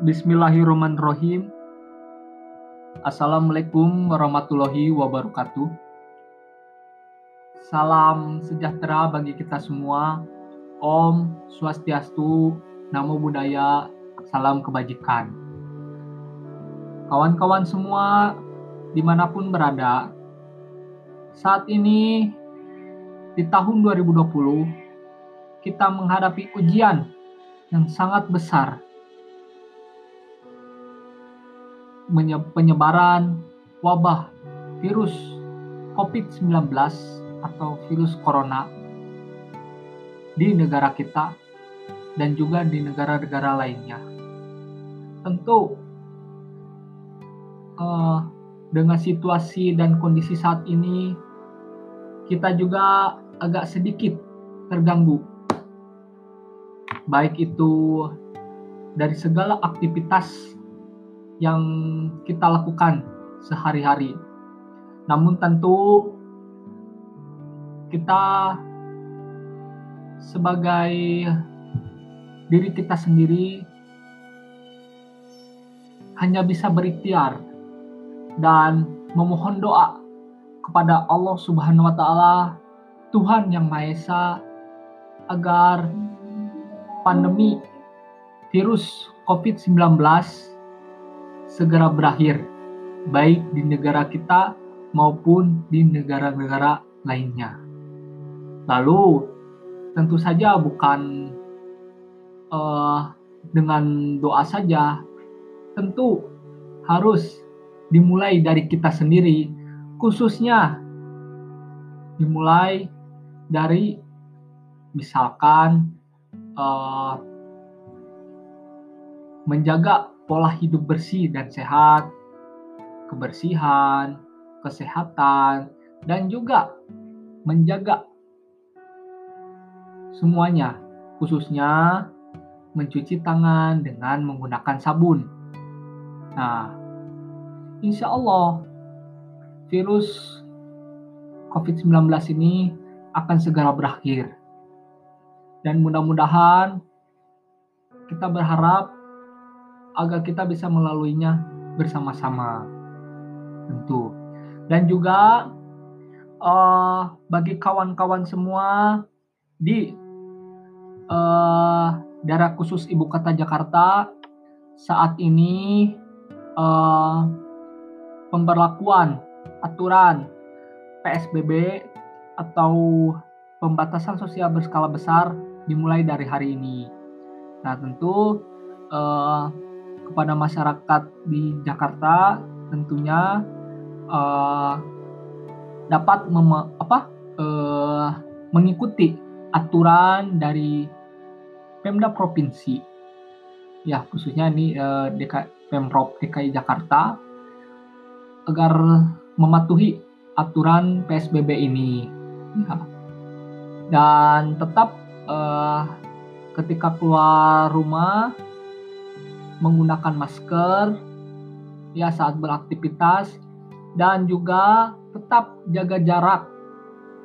Bismillahirrahmanirrahim. Assalamualaikum warahmatullahi wabarakatuh. Salam sejahtera bagi kita semua. Om Swastiastu, Namo Buddhaya, salam kebajikan. Kawan-kawan semua, di mana pun berada, saat ini di tahun 2020, kita menghadapi ujian yang sangat besar penyebaran wabah virus COVID-19 atau virus corona di negara kita dan juga di negara-negara lainnya. Tentu uh, dengan situasi dan kondisi saat ini kita juga agak sedikit terganggu. Baik itu dari segala aktivitas yang kita lakukan sehari-hari. Namun tentu kita sebagai diri kita sendiri hanya bisa berikhtiar dan memohon doa kepada Allah Subhanahu wa taala Tuhan yang Maha Esa agar pandemi virus COVID-19 segera berakhir, baik di negara kita maupun di negara-negara lainnya. Lalu, tentu saja bukan uh, dengan doa saja, tentu harus dimulai dari kita sendiri, khususnya dimulai dari misalkan uh, menjaga pola hidup bersih dan sehat, kebersihan, kesehatan, dan juga menjaga semuanya, khususnya mencuci tangan dengan menggunakan sabun. Nah, insya Allah virus COVID-19 ini akan segera berakhir. Dan mudah-mudahan kita berharap agar kita bisa melaluinya bersama-sama. Tentu. Dan juga uh, bagi kawan-kawan semua di uh, daerah khusus ibu kota Jakarta saat ini uh, pemberlakuan aturan PSBB atau pembatasan sosial berskala besar dimulai dari hari ini. Nah tentu uh, kepada masyarakat di Jakarta tentunya uh, dapat mem apa uh, mengikuti aturan dari Pemda provinsi ya khususnya ini uh, DK, Pemprov DKI Jakarta agar mematuhi aturan PSBB ini ya. dan tetap uh, ketika keluar rumah menggunakan masker ya saat beraktivitas dan juga tetap jaga jarak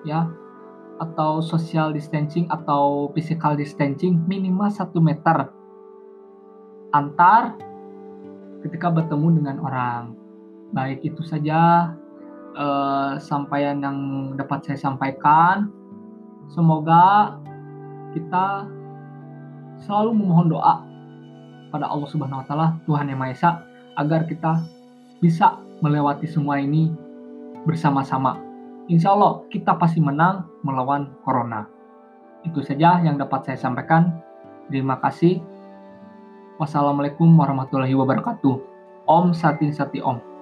ya atau social distancing atau physical distancing minimal 1 meter antar ketika bertemu dengan orang. Baik itu saja eh, sampaian yang dapat saya sampaikan. Semoga kita selalu memohon doa pada Allah Subhanahu wa taala, Tuhan Yang Maha Esa, agar kita bisa melewati semua ini bersama-sama. Insya Allah kita pasti menang melawan corona. Itu saja yang dapat saya sampaikan. Terima kasih. Wassalamualaikum warahmatullahi wabarakatuh. Om Sati Sati Om.